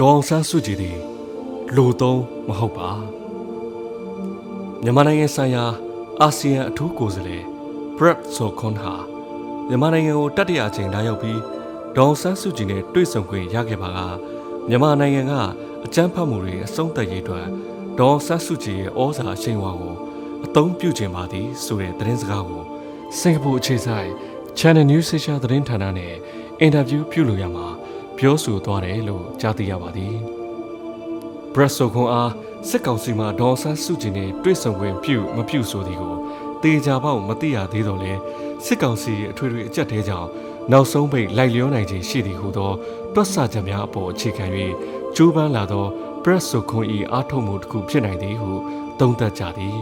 ဒေါအောင်ဆန်းစုကြည်သည်လူသုံးမဟုတ်ပါမြန်မာနိုင်ငံဆိုင်ရာအာဆီယံအထူးကိုယ်စားလှယ် Brett Sokon ဟာမြန်မာနိုင်ငံကိုတတိယအကြိမ်လာရောက်ပြီးဒေါအောင်ဆန်းစုကြည်နဲ့တွေ့ဆုံခွင့်ရခဲ့ပါကမြန်မာနိုင်ငံကအကြမ်းဖက်မှုတွေအဆုံးသတ်ရေးအတွက်ဒေါအောင်ဆန်းစုကြည်ရဲ့ဩဇာအရှိန်အဝါကိုအသုံးပြုခြင်းပါသည်ဆိုတဲ့သတင်းစကားကိုစင်ကာပူအခြေစိုက် Channel News Asia သတင်းဌာနနဲ့အင်တာဗျူးပြုလုပ်ရမှာ ပြောဆိုသွားတယ်လို့ကြားသိရပါသည်။ Brett Sokon အားစစ်ကောင်စီမှဒေါ်ဆန်းစုကြည်နဲ့တွေ့ဆုံခွင့်ပြုမပြုဆိုသည်ကိုတေချာပေါက်မသိရသေးတော့လဲစစ်ကောင်စီအထွေထွေအကြက်တဲကြောင့်နောက်ဆုံးပိတ်လိုက်လျောနိုင်ခြင်းရှိသည်ဟုသောတွက်ဆချက်များအပေါ်အခြေခံ၍ကျိုးပန်းလာသော Brett Sokon ၏အားထုတ်မှုတစ်ခုဖြစ်နိုင်သည်ဟုသုံးသပ်ကြသည်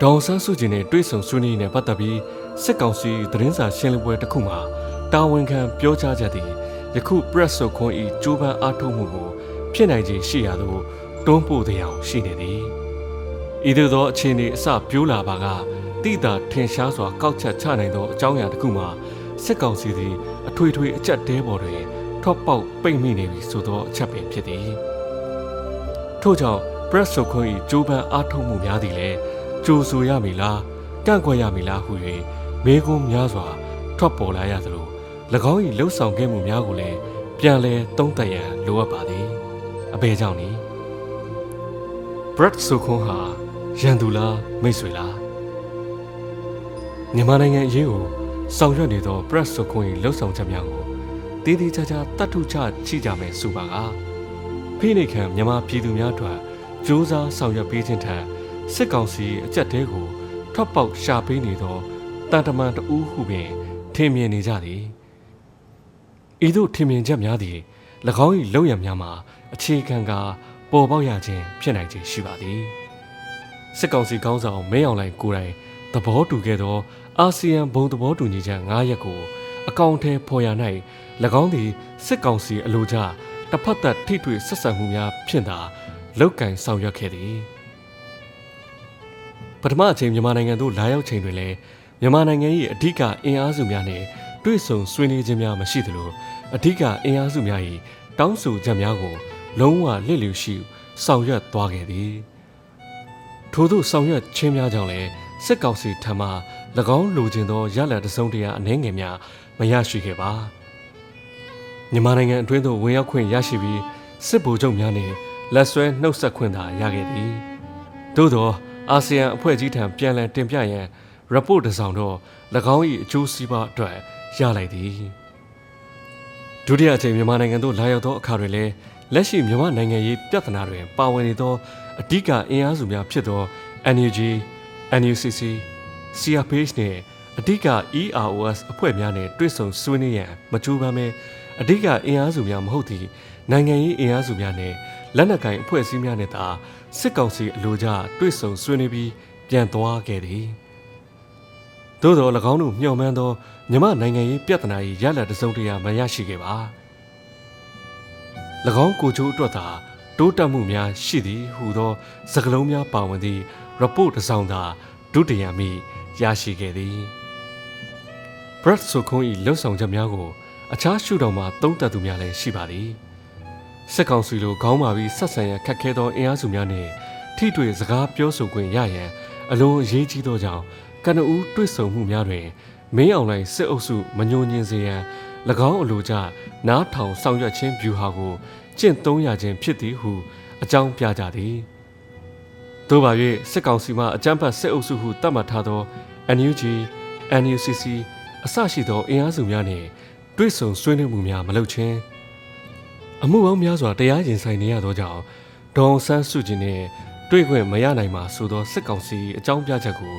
ဒေါ်ဆန်းစုကြည်နဲ့တွေ့ဆုံဆွေးနွေးနေပတ်သက်ပြီးစစ်ကောင်စီသတင်းစာရှင်းလင်းပွဲတစ်ခုမှာတာဝန်ခံပြောကြားချက်သည် ယခု Brett Sokon ၏ကျိုးပန်းအားထုတ်မှုကိုဖြစ်နိုင်ခြင်းရှိရာသို့တွန်းပို့တဲ့အရှိနေသည်ဤသို့သောအခြေအနေအစပြိုးလာပါကတိတာထင်ရှားစွာကောက်ချက်ချနိုင်သောအကြောင်းအရာတစ်ခုမှာစစ်ကောင်စီသည်အထွေထွေအကြက်တဲပေါ်တွင်ထော့ပေါက်ပိတ်မိနေပြီဆိုသောအချက်ပင်ဖြစ်သည်ထို့ကြောင့် press ဆိုခွင့်၏ကြိုးပမ်းအားထုတ်မှုများသည်လည်းကြိုဆိုရမည်လားကန့်ကွက်ရမည်လားဟု၍မေးခွန်းများစွာထွက်ပေါ်လာရသလို၎ င်း၏လှုပ်ဆောင်ခဲ့မှုများကိုလည်းပြန်လည်သုံးသပ်ရန်လိုအပ်ပါသည်အဘယ်ကြောင့်နည်း Brett ဆိုခွန်းဟာရန်သူလားမိတ်ဆွေလားမြန်မာနိုင်ငံအရေးကိုဆောင်ရွက်နေသော Brett ဆိုခွန်း၏လှုပ်ဆောင်ချက်များကိုတည်တည်ချာချာတတ်ထုချချိကြမယ်ဆိုပါကဖိနှိတ်ခံမြန်မာပြည်သူများအတွက်စူးစမ်းဆောင်ရွက်ပေးခြင်းထက်စစ်ကောင်စီအကြက်တဲကိုထွက်ပေါက်ရှာပေးနေသောတန်တမန်တဦးဟုပင်ထင်မြင်နေကြသည် ဤသို့ထင်မြင်ချက်များသည်၎င်း၏လုံရများမှာအခြေခံကပေါ်ပေါက်ရခြင်းဖြစ်နိုင်ခြင်းရှိပါသည်စစ်ကောင်စီခေါင်းဆောင်မင်းအောင်လှိုင်ကိုယ်တိုင်သဘောတူခဲ့သောအာဆီယံဘုံသဘောတူညီချက်9ရပ်ကိုအကောင့်ထဲပေါ်ရ၌၎င်းသည်စစ်ကောင်စီအလိုကျတစ်ဖက်သက်ထိတွေ့ဆက်ဆံမှုများဖြင့်သာလောက်ကင်ဆောင်ရွက်ခဲ့သည်ပထမအချိန်မြန်မာနိုင်ငံသို့လာရောက်ချိန်တွင်လည်းမြန်မာနိုင်ငံ၏အဓိကအင်အားစုများနှင့် တွေ့ဆုံဆွေးနွေးခြင်းများမရှိသလိုအဓိကအင်အားစုများ၏တောင်းဆိုချက်များကို လုံးဝလစ်လျူရှိဆောင်ရွက်သွားခဲ့သည်ထို့သောဆောင်ရွက်ခြင်းများကြောင့်လည်းစစ်ကောင်စီထံမှ၎င်းလိုချင်သောရလဒ်တစုံတရာအနှဲငယ်များမရရှိခဲ့ပါမြန်မာနိုင်ငံအတွင်းသို့ဝင်ရောက်ခွင့်ရရှိပြီးစစ်ဗိုလ်ချုပ်များနှင့်လက်ဆွဲနှုတ်ဆက်ခွင့်သာရခဲ့သည်သို့သောအာဆီယံအဖွဲ့ကြီးထံပြန်လည်တင်ပြရန် report တစ်စောင်တော့၎င်း၏အကျိုးစီးပွားအတွက် ရလိုက်သည်ဒုတိယအကြိမ်မြန်မာနိုင်ငံသို့လာရောက်သောအခါတွင်လည်းလက်ရှိမြန်မာနိုင်ငံရေးပြဿနာတွင်ပါဝင်နေသောအဓိကအင်အားစုများဖြစ်သော NUG, NUCC, CRPH နှင့်အဓိက EROS အဖွဲ့များနဲ့တွေ့ဆုံဆွေးနွေးရန်မကြိုးပမ်းပဲအဓိကအင်အားစုများမဟုတ်သည့်နိုင်ငံရေးအင်အားစုများနဲ့လက်နက်ကိုင်အဖွဲ့အစည်းများနဲ့သာစစ်ကောင်စီအလိုကျတွေ့ဆုံဆွေးနွေးပြီးပြန်သွားခဲ့သည် သို့သော၎င်းတို့မျှော်မှန်းသောမြမနိုင်ငံရေးပြဿနာ၏ရလဒ်တစုံတရာမရရှိခဲ့ပါ၎င်းကိုချိုးအတွက်သာတိုးတက်မှုများရှိသည်ဟူသောစကားလုံးများပါဝင်သည့် report တစ်စောင်သာဒုတိယမိရရှိခဲ့သည် Brett ဆိုခွန်း၏လှုပ်ဆောင်ချက်များကိုအခြားရှုထောင့်မှသုံးသပ်သူများလည်းရှိပါသည်စစ်ကောင်စီလိုခေါင်းမာပြီးဆက်ဆံရခက်ခဲသောအင်အားစုများနှင့်ထိတွေ့စကားပြောဆိုခွင့်ရရန်အလွန်အရေးကြီးသောကြောင့် ကနဦးတွေ့ဆုံမှုများတွင်မင်းအောင်လှိုင်စစ်အုပ်စုမညှို့ညင်စေရန်၎င်းအလိုကျနားထောင်ဆောင်ရွက်ခြင်းဗျူဟာကိုကျင့်သုံးရခြင်းဖြစ်သည်ဟု အကြောင်းပြကြသည်သို့ပါ၍စစ်ကောင်စီမှအကြမ်းဖက်စစ်အုပ်စုဟုသတ်မှတ်ထားသော NUG, NUCC အစရှိသောအင်အားစုများနှင့်တွေ့ဆုံဆွေးနွေးမှုများမလုပ်ခြင်းအမှုပေါင်းများစွာတရားရင်ဆိုင်နေရသောကြောင့်ဒေါန်ဆန်းစုကြည်နှင့်တွေ့ခွင့်မရနိုင်မှာဆိုသောစစ်ကောင်စီအကြောင်းပြချက်ကို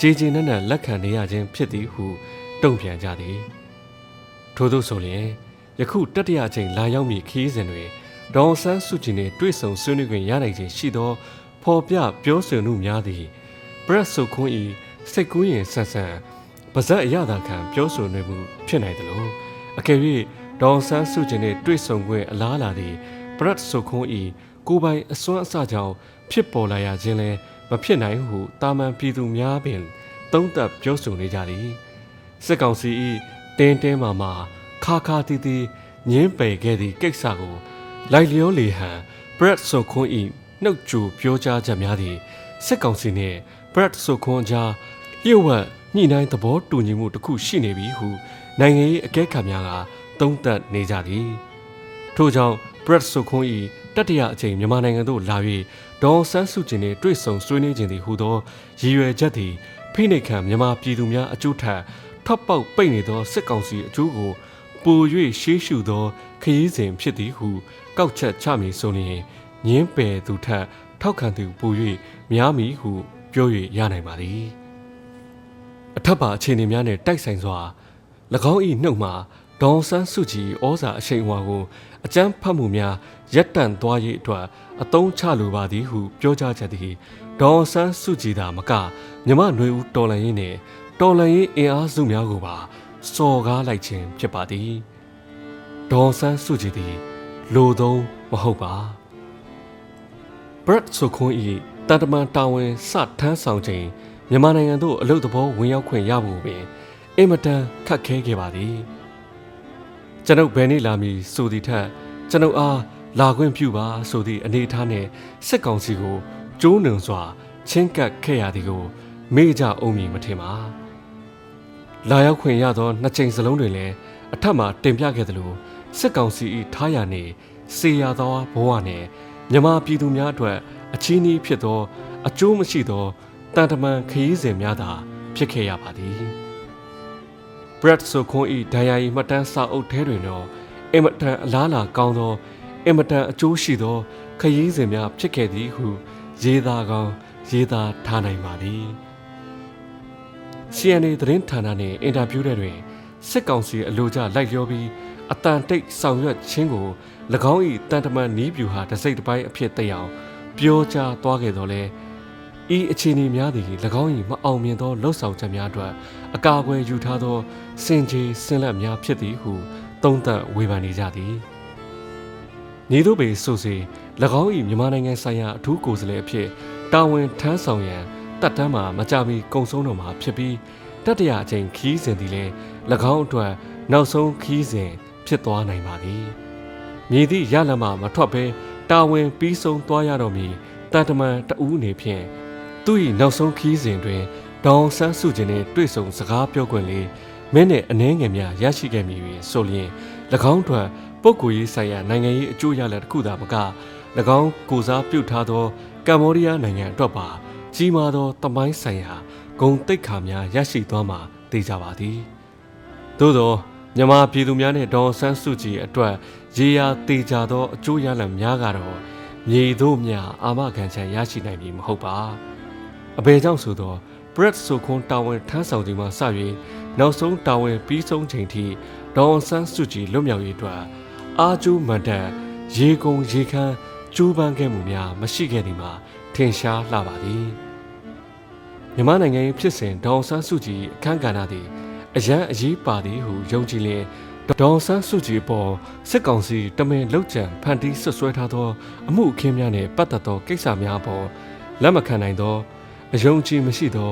ကြည်ကြည်နက်နက်လက်ခံနေရခြင်းဖြစ်သည်ဟုတုံ့ပြန်ကြသည်ထို့သောဆိုလျင်ယခုတတိယအချိန်လာရောက်မည့်ခီးစဉ်တွင်ဒေါန်ဆန်းစုကြည်နှင့်တွေ့ဆုံဆွေးနွေးခွင့်ရနိုင်ခြင်းရှိသောဖော်ပြပြောဆိုမှုများသည်ပရက်ဆုခွန်း၏စိတ်ကူးရင်ဆန်ဆန်ပါဇက်အရသာခံပြောဆိုနေမှုဖြစ်နိုင်တယ်လို့အကယ်၍ဒေါန်ဆန်းစုကြည်နှင့်တွေ့ဆုံခွင့်အလားလာသည်ပရက်ဆုခွန်း၏ကိုပိုင်အစွမ်းအစကြောင့်ဖြစ်ပေါ်လာရခြင်းလဲ မဖြစ်နိုင်ဟုတာမန်ပြည်သူများပင် သုံးသပ်ပြောဆိုနေကြသည်စစ်ကောင်စီ၏တင်းတင်းမာမာခါခါတီတီညင်းပယ်ခဲ့သည့်ကိစ္စကို လိုက်လျောလေဟန် Brad ဆိုခွန်းဤနှုတ်ကြိုပြောကြားချက်များသည်စစ်ကောင်စီနှင့် Brad ဆိုခွန်းကြားလျှို့ဝှက်ညှိနှိုင်းသဘောတူညီမှုတစ်ခုရှိနေပြီဟုနိုင်ငံရေးအကဲခတ်များကသုံးသပ်နေကြသည်ထို့ကြောင့် Brad ဆိုခွန်းဤတတိယအကြိမ်မြန်မာနိုင်ငံသို့လာ၍ ဒေါ်ဆန်းစုကြည်နှင့်တွေ့ဆုံဆွေးနွေးခြင်းသည်ဟူသောရည်ရွယ်ချက်သည်ဖိနှိတ်ခံမြန်မာပြည်သူများအကျိုးထက်ထပ်ပေါက်ပိတ်နေသောစစ်ကောင်စီအကျိုးကိုပို၍ရှေးရှုသောခရီးစဉ်ဖြစ်သည်ဟုကောက်ချက်ချမည်ဆိုလျင်ညင်းပယ်သူထက်ထောက်ခံသူပို၍များမည်ဟုပြော၍ရနိုင်ပါသည်အထက်ပါအခြေအနေများနဲ့တိုက်ဆိုင်စွာ၎င်း၏နှုတ်မှာဒေါန်ဆန်းစုကြည်ဩဇာအရှိန်အဝါကို အကြမ်းဖတ်မှုများရပ်တန့်သွားရေးအတွက်အသုံးချလိုပါသည်ဟုပြောကြားချက်သည်ဒေါန်ဆန်းစုကြည်သာမကမြမနွေဦးတော်လန်ရေးနှင့်တော်လန်ရေးအင်အားစုများကိုပါစော်ကားလိုက်ခြင်းဖြစ်ပါသည်ဒေါန်ဆန်းစုကြည်သည်လိုသုံးမဟုတ်ပါဘရက်ဆိုခွန်ဤတန်တမန်တာဝန်စထမ်းဆောင်ခြင်းမြန်မာနိုင်ငံသို့အလုတ်သဘောဝင်ရောက်ခွင့်ရဖို့ပင်အင်မတန်ခက်ခဲခဲ့ပါသည် ကျွန်ုပ်ဘယ်နေ့လာမည်ဆိုသည့်ထက်ကျွန်ုပ်အားလာခွင့်ပြုပါဆိုသည့်အနေအထားနှင့်စစ်ကောင်စီကိုကျိုးနှံစွာချင်းကပ်ခဲ့ရသည်ကို မေ့ကြအောင်မည်မထင်ပါလာရောက်ခွင့်ရသောနှစ်ချိန်စလုံးတွင်လည်းအထက်မှတင်ပြခဲ့သလိုစစ်ကောင်စီ၏ထားရနေစေရသောဘဝနှင့်မြမပြည်သူများအတွက်အချီးနှီးဖြစ်သော အကျိုးမရှိသောတန်တမန်ခရီးစဉ်များသာဖြစ်ခဲ့ရပါသည် Brad ဆိုခွန်ဤဒိုင်ယာဤမှတ်တမ်းစာအုပ်ထဲတွင်တော့အင်မတန်အလားအလာကောင်းသောအင်မတန်အကျိုးရှိသောခရီးစဉ်များဖြစ်ခဲ့သည်ဟုရေးသားကောင်းရေးသားထားနိုင်ပါသည် CNA သတင်းဌာနနှင့်အင်တာဗျူးတဲ့တွင်စစ်ကောင်စီအလို့ကြလိုက်လျောပြီးအတန်တိတ်ဆောင်ရွက်ခြင်းကို၎င်း၏တန်တမန်နီးပြူဟာတစိတ်တစ်ပိုင်းအဖြစ်သိအောင်ပြောကြားသွားခဲ့တော်လဲဤအခြေအနေများသည်၎င်း၏မအောင်မြင်သောလှုပ်ဆောင်ချက်များအတွက် အကာအကွယ်ယူထားသောစင်ကြေဆင်းလက်များဖြစ်သည်ဟုသုံးသပ်ဝေဖန်နေကြသည်နေတို့ပေဆိုစီ၎င်း၏မြန်မာနိုင်ငံဆိုင်ရာအထူးကိုယ်စားလှယ်အဖြစ်တာဝန်ထမ်းဆောင်ရန်တပ်တန်းမှာမကြမီကုံဆုံးတော်မှာဖြစ်ပြီးတတရာအချိန်ခီးစဉ်သည်လည်း၎င်းအတွက်နောက်ဆုံးခီးစဉ်ဖြစ်သွားနိုင်ပါသည်မြည်သည့်ရလမမထွက်ဘဲတာဝန်ပြီးဆုံးသွားရတော့မည်တန်တမန်တဦးအနေဖြင့်သူ့၏နောက်ဆုံးခီးစဉ်တွင် ဒေါန်ဆန်းစုခြင်းနှင့်တွေ့ဆုံစကားပြောခွင့်လေးမင်းနဲ့အနှဲငယ်များရရှိခဲ့မည်၍ဆိုလျင်၎င်းတို့ပုဂ္ဂိုလ်ရေးဆိုင်ရာနိုင်ငံရေးအကျိုးရလဒ်တစ်ခုသာမက၎င်းကိုစားပြုထားသောကမ္ဘောဒီးယားနိုင်ငံအတွက်ပါကြီးမားသောတမိုင်းဆိုင်ရာဂုံတိတ်ခါများရရှိသွားမှာသိကြပါသည်သို့သောမြန်မာပြည်သူများနဲ့ဒေါ်ဆန်းစုကြည်အတွက်ရေရာတေချာသောအကျိုးရလဒ်များကတော့မြေတို့မြအာမခံချက်ရရှိနိုင်ပြီမဟုတ်ပါအဘယ်ကြောင့်ဆိုတော့ Brett ဆိုခွန်တာဝန်ထမ်းဆောင်ချိန်မှာစ၍နောက်ဆုံးတာဝန်ပြီးဆုံးချိန်ထိဒေါ်ဆန်းစုကြည်လွတ်မြောက်ရေးအတွက်အာကျူးမန်တန်ရေကုန်ရေခမ်းကျူးပန်းခဲ့မှုများမရှိခဲ့သည်မှာထင်ရှားလှပါသည်မြန်မာနိုင်ငံ၏ဖြစ်စဉ်ဒေါ်ဆန်းစုကြည်အခမ်းကဏ္ဍသည်အရန်အရေးပါသည်ဟုယုံကြည်လျင်ဒေါ်ဆန်းစုကြည်ပေါ်စစ်ကောင်စီတမင်လောက်ကျန်ဖန်တီးဆွဆွဲထားသော အမှုအခင်းများနှင့်ပတ်သက်သောကိစ္စများပေါ်လက်မခံနိုင်သော အယုံကြည်မရှိသော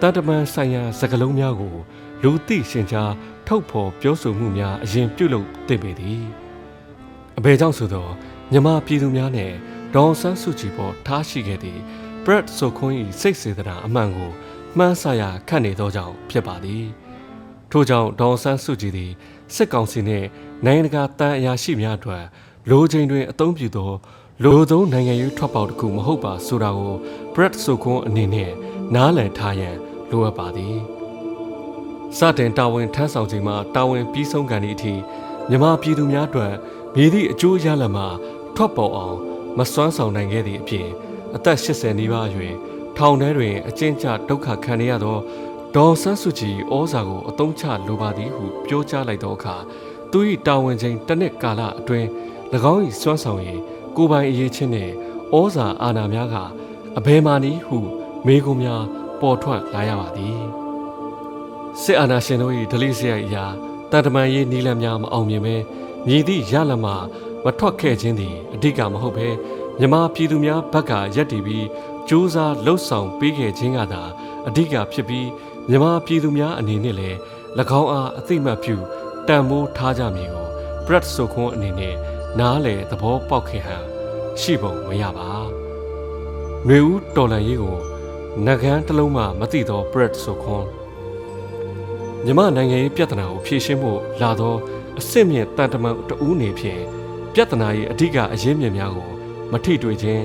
တန်တမန်ဆိုင်ရာစကားလုံးများကို လူသိရှင်ကြားထုတ်ဖော်ပြောဆိုမှုများအရင်ပြုလုပ်သင့်ပေသည်အဘယ်ကြောင့်ဆိုသောမြမပြည်သူများနဲ့ဒေါန်ဆန်းစုကြည်ပေါ်ထားရှိခဲ့သည့် Brad ဆိုခွန်း၏စိတ်စေတနာအမှန်ကိုမှန်းဆရခတ်နေသောကြောင့်ဖြစ်ပါသည်ထို့ကြောင့်ဒေါန်ဆန်းစုကြည်သည်စစ်ကောင်စီနှင့်နိုင်ငံတကာတန်အရာရှိများအတွက်လိုချိန်တွင်အသုံးပြုသော လိုသုံးနိုင်ငံရေးထွက်ပေါက်တစ်ခုမဟုတ်ပါဆိုတာကို Brad ဆိုခွန်းအနေနဲ့နားလည်ထားရန်လိုအပ်ပါသည်စတင်တာဝန်ထမ်းဆောင်ချိန်မှာတာဝန်ပြီးဆုံးကန်သည့်အထိမြမပြည်သူများအတွက်မြည်သည့်အကျိုးရလဒ်မှာထွက်ပေါ်အောင်မစွမ်းဆောင်နိုင်ခဲ့သည့်အပြင်အသက်80နီးပါးအရွယ်ထောင်ထဲတွင်အကျဉ်းချဒုက္ခခံရသောဒေါ်ဆန်းစုကြည်ဩဇာကိုအသုံးချလိုပါသည်ဟုပြောကြားလိုက်သောအခါသူ၏တာဝန်ချိန်တစ်နှစ်ကာလအတွင်း၎င်း၏စွမ်းဆောင်ရည် ကိုပိုင်အရေးချင်းနှင့်ဩဇာအာဏာများကအဘယ်မှနည်းဟု မေးခွန်းများပေါ်ထွက်လာရပါသည်စစ်အာဏာရှင်တို့၏ဒလိစရိုက်အရာတန်တမန်ရေးနီလန်းများမအောင်မြင်ပဲမြည်သည့်ရလမမထွက်ခဲ့ခြင်းသည်အဓိကမဟုတ်ဘဲမြမပြည်သူများဘက်ကရက်တည်ပြီးစူးစမ်းလှုပ်ဆောင်ပေးခဲ့ခြင်းကသာအဓိကဖြစ်ပြီးမြမပြည်သူများအနေနဲ့လည်း၎င်းအားအသိမှတ်ပြုတန်ဖိုးထားကြမည်ကို Brad ဆိုခွန်းအနေနဲ့ နားလေသဘောပေါက်ခင်ဟန်ရှိပုံမရပါ။နှွေဦးတော်လန်ရေးကိုနဂန်းတစ်လုံးမှမသိသော Brett ဆိုခွန်းမြမနိုင်ငံရေးပြဿနာကိုဖြေရှင်းဖို့လာသောအစ်စ်မြင့်တန်တမန်တဦးနေဖြင့်ပြဿနာရဲ့အဓိကအရင်းမြစ်များကိုမထိတွေ့ခြင်း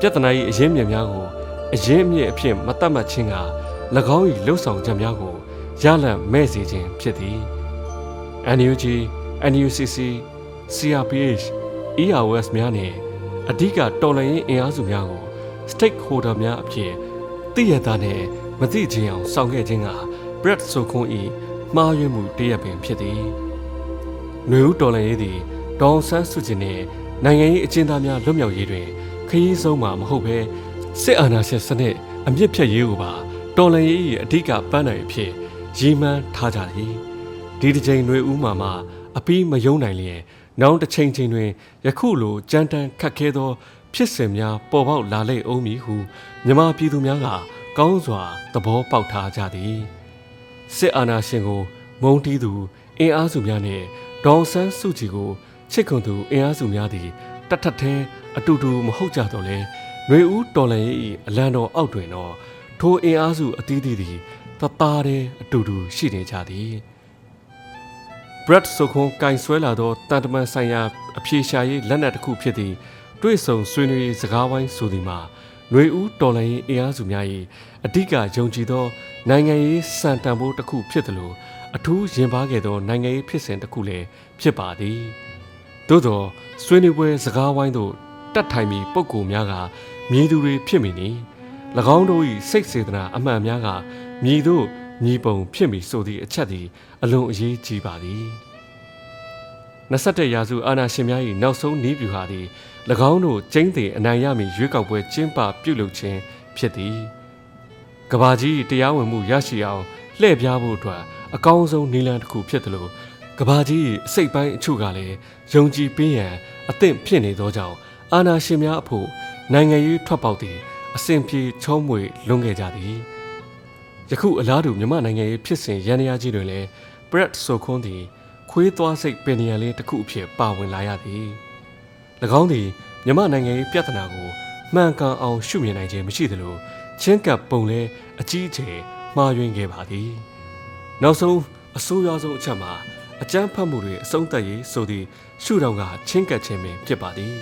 ပြဿနာရဲ့အရင်းမြစ်များကိုအရင်းမြစ်အဖြစ်မတတ်မှတ်ခြင်းက၎င်း၏လှုပ်ဆောင်ချက်များကိုရလန့်မဲ့စေခြင်းဖြစ်သည် NUG NUCC CRPH EROS များနဲ့အဓိကတော်လှန်ရေးအင်အားစုများကို stakeholder များအဖြစ်သိရတာနဲ့မသိခြင်းအောင်ဆောင်ခဲ့ခြင်းက Brett ဆိုခွန်း၏မှားယွင်းမှုတရက်ပင်ဖြစ်သည်။နှွေဦးတော်လှန်ရေးသည်ဒေါန်ဆန်းစုကြည်နှင့်နိုင်ငံရေးအကျဉ်းသားများလွတ်မြောက်ရေးတွင်ခရီးဆုံးမှာမဟုတ်ဘဲစစ်အာဏာရှင်စနစ်အမြင့်ဖြတ်ရေးကိုပါတော်လှန်ရေး၏အဓိကပန်းနိုင်အဖြစ်ရည်မှန်းထားကြသည်။ဒီတစ်ချိန်နှွေဦးမှာမှအပီးမယုံနိုင်လျင် နောက်တစ်ချိန်ချိန်တွင်ယခုလိုကြမ်းတမ်းခတ်ခဲသော ဖြစ်စဉ်များပေါ်ပေါက်လာလိမ့်အောင်မည်ဟုမြမပြည်သူများကကောင်းစွာသဘောပေါက်ထားကြသည်စစ်အာဏာရှင်ကို မုံတီးသူအင်အားစုများနှင့်ဒေါန်ဆန်းစုကြည်ကိုချစ်ခွန်သူအင်အားစုများသည်တတ်ထက်သေးအတူတူမဟုတ်ကြတော့လဲຫນွေဦးတော်လန်၏အလံတော်အောက်တွင်တော့ထိုအင်အားစုအသီးသီးသည်တသားတဲ့အတူတူရှိနေကြသည် Brett ဆိုခွန်ကင်ဆွဲလာသောတန်တမန်ဆိုင်ရာအပြေရှာရေးလက်နက်တစ်ခုဖြစ်သည့်တွေ့ဆုံဆွေးနွေးစကားဝိုင်းဆိုသည်မှာຫນွေဦးတော်လှန်ရေးအင်အားစုများ၏အဓိကယုံကြည်သော နိုင်ငံရေးစံတန်ဖိုးတစ်ခုဖြစ်သလိုအထူးရင်ပါခဲ့သောနိုင်ငံရေးဖြစ်စဉ်တစ်ခုလည်းဖြစ်ပါသည်သို့သောဆွေးနွေးပွဲစကားဝိုင်းသို့တက်ထိုင်ပြီးပုံကူများကမြည်သူတွေဖြစ်မိနေ၎င်းတို့၏စိတ်စေတနာအမှန်များကမြည်တို့ ညီပုံဖြစ်မိဆိုသည့်အချက်သည်အလွန်အရေးကြီးပါသည်21ရာစုအာဏာရှင်များ၏နောက်ဆုံးနည်းဗျူဟာသည်၎င်းတို့ကျင်းတဲ့အနိုင်ရမည်ရွေးကောက်ပွဲကျင်းပပြုလုပ်ခြင်းဖြစ်သည်ကဘာကြီးတရားဝင်မှုရရှိအောင်လှည့်ပြားဖို့အတွက်အကောင်းဆုံးနည်းလမ်းတစ်ခုဖြစ်တယ်လို့ကဘာကြီးအစိတ်ပိုင်းအချို့ကလည်းယုံကြည်ပေးရန်အသင့်ဖြစ်နေသောကြောင့်အာဏာရှင်များအဖို့နိုင်ငံရေးထွက်ပေါက်သည်အစဉ်ပြေချုံးမွေလွန်ခဲ့ကြသည် ယခုအလားတူမြန်မာနိုင်ငံရေးဖြစ်စဉ်ရန်ရာကြီးတွင်လည်း Brett ဆိုခွန်းသည်ခွေးသွားစိတ်ပင်ရန်လေးတစ်ခုအဖြစ်ပါဝင်လာရသည်၎င်းသည်မြန်မာနိုင်ငံရေးပြဿနာကိုမှန်ကန်အောင်ရှုမြင်နိုင်ခြင်းမရှိသလိုချင်းကပ်ပုံလဲအကြီးအကျယ်မှားယွင်းခဲ့ပါသည်နောက်ဆုံးအဆိုးရွားဆုံးအချက်မှာအကြမ်းဖက်မှုတွေအဆုံးသတ်ရေးဆိုသည့်ရှုထောင့်ကချင်းကပ်ခြင်းပင်ဖြစ်ပါသည်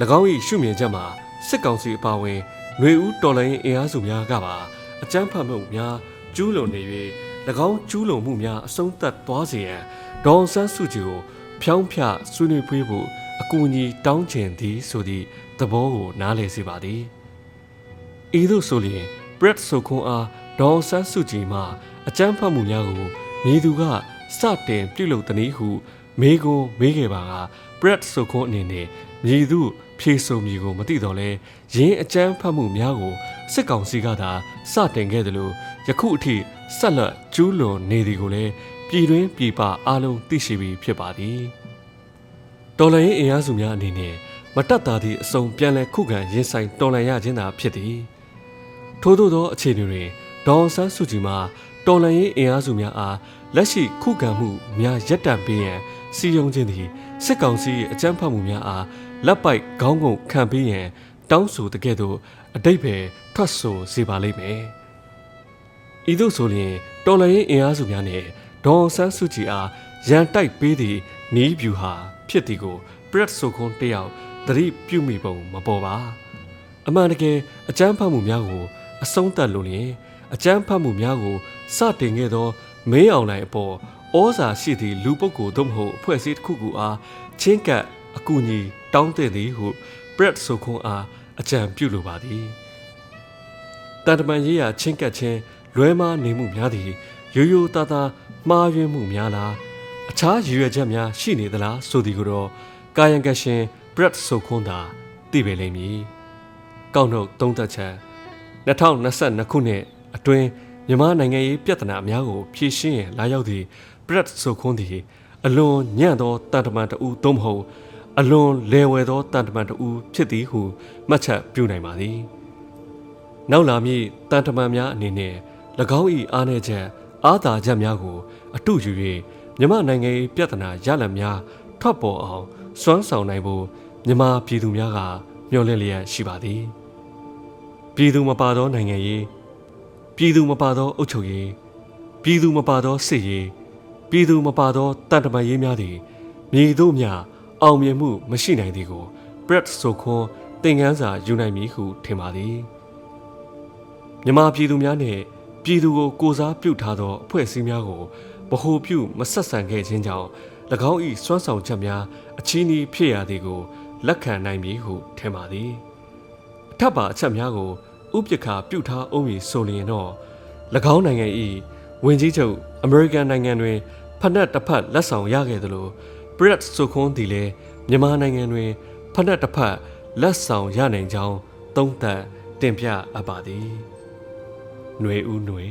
၎င်း၏ရှုမြင်ချက်မှာစစ်ကောင်စီအပါအဝင် ຫນွေဦးတော်လိုင်းအင်အားစုများကပါအကြမ်းဖက်မှုများကျူးလွန်နေ၍၎င်းကျူးလွန်မှုများအဆုံးသတ်သွားစေရန်ဒေါန်ဆန်းစုကြည်ကိုဖြောင်းဖြဆွေးနွေးဖွေးဖို့အကူအညီတောင်းကျင်သည်ဆိုသည့်သဘောကိုနားလည်စေပါသည်ဤသို့ဆိုလျင် Brett ဆိုခွန်အားဒေါန်ဆန်းစုကြည်မှအကြမ်းဖက်မှုများကိုမြေသူကစတင်ပြုလုပ်သည်နည်းဟုမေးခွန်းမေးခဲ့ပါက Brett ဆိုခွန်အနေနဲ့မြေသူ ဖြေဆိုမည်ကိုမသိတော့လဲရင်းအကြမ်းဖက်မှုများကိုစစ်ကောင်စီကသာစတင်ခဲ့တယ်လို့ယခုအထိဆက်လက်ကျူးလွန်နေသည်ကိုလည်းပြည်တွင်းပြည်ပအားလုံးသိရှိပြီးဖြစ်ပါသည်တော်လှန်ရေးအင်အားစုများအနေနဲ့မတက်တာသည့်အစုံပြန်လည်ခုခံရင်ဆိုင်တော်လှန်ရခြင်းသာဖြစ်သည်ထို့သောသောအခြေအနေတွင်ဒေါန်ဆန်းစုကြည်မှာတော်လှန်ရေးအင်အားစုများအားလက်ရှိခုခံမှုများရပ်တန့်ပေးရန်စီယုံခြင်းသည်စစ်ကောင်စီအကြမ်းဖက်မှုများအား လက်ပိုက်ခေါင်းငုံခံပေးရန်တောင်းဆိုတကဲ့သို့အတိတ်ပဲထွက်ဆိုစေပါလိမ့်မယ်။ဤသို့ဆိုရင်တော်လှန်ရေးအင်အားစုများနဲ့ဒေါန်ဆန်းစုကြည်အားရန်တိုက်ပေးသည့်နီးဗျူဟာဖြစ်သည်ကို Brett ဆိုခွန်တယောက်သတိပြုမိပုံမပေါ်ပါ။အမှန်တကယ်အကြမ်းဖက်မှုများကိုအဆုံးသတ်လို့လျင်အကြမ်းဖက်မှုများကိုစတင်ခဲ့သောမင်းအောင်လှိုင်အပေါ်ဩဇာရှိသည့်လူပုဂ္ဂိုလ်သို့မဟုတ်အဖွဲ့အစည်းတစ်ခုခုအားချင်းကပ် အကူအညီတောင်းတဲ့သည်ဟု Brett ဆိုခွန်အားအကြံပြုလိုပါသည်တန်တမန်ရေးရာချင်းကပ်ခြင်းလွဲမားနေမှုများသည်ရိုးရိုးသားသားမှားယွင်းမှုများလားအခြားရည်ရွယ်ချက်များရှိနေသလားဆိုသည်ကိုတော့ကာယံကရှင် Brett ဆိုခွန်သာသိပေလိမ့်မည်ကောက်နှုတ်သုံးသက်ချက်2022ခုနှစ်အတွင်းမြန်မာနိုင်ငံရေးပြဿနာများကိုဖြေရှင်းရန်လာရောက်သည့် Brett ဆိုခွန်းသည်အလွန်ညံ့သောတန်တမန်တဦးသို့မဟုတ် အလွန်လေဝယ်သောတန်တမန်တဦးဖြစ်သည်ဟုမှတ်ချက်ပြုနိုင်ပါသည်နောက်လာမည့်တန်တမန်များအနေနဲ့၎င်း၏အားနည်းချက်အားသာချက်များကို အတုယူ၍မြမနိုင်ငံရေးပြဿနာရလဒ်များထွက်ပေါ်အောင်စွမ်းဆောင်နိုင်ဖို့မြန်မာပြည်သူများကမျှော်လင့်လျက်ရှိပါသည်ပြည်သူမပါသောနိုင်ငံရေးပြည်သူမပါသောအုပ်ချုပ်ရေးပြည်သူမပါသောစစ်ရေးပြည်သူမပါသောတန်တမာရေးများသည်မြေတို့မြ အောင်မြင်မှုမရှိနိုင်သည်ကို Brett ဆိုခွန်းသင်ခန်းစာယူနိုင်မည်ဟုထင်ပါသည်မြန်မာပြည်သူများနှင့်ပြည်သူကိုကိုစားပြုထားသောအဖွဲ့အစည်းများကိုဗဟိုပြုမဆက်ဆံခဲ့ခြင်းကြောင့်၎င်း၏စွမ်းဆောင်ချက်များအချီးနှီးဖြစ်ရသည်ကိုလက်ခံနိုင်မည်ဟုထင်ပါသည်အထက်ပါအချက်များကိုဥပက္ခပြုထားအောင်မည်ဆိုလျင်တော့၎င်းနိုင်ငံ၏ဝင်ကြီးချုပ်အမေရိကန်နိုင်ငံတွင်ဖက်နှက်တစ်ဖက်လက်ဆောင်ရခဲ့သလို Brett ဆိုခွန်းသည်လည်းမြန်မာနိုင်ငံတွင်ဖက်နှက်တစ်ဖက်လက်ဆောင်ရနိုင်ကြောင်းသုံးသပ်တင်ပြအပ်ပါသည်။ຫນွေဦးຫນွေ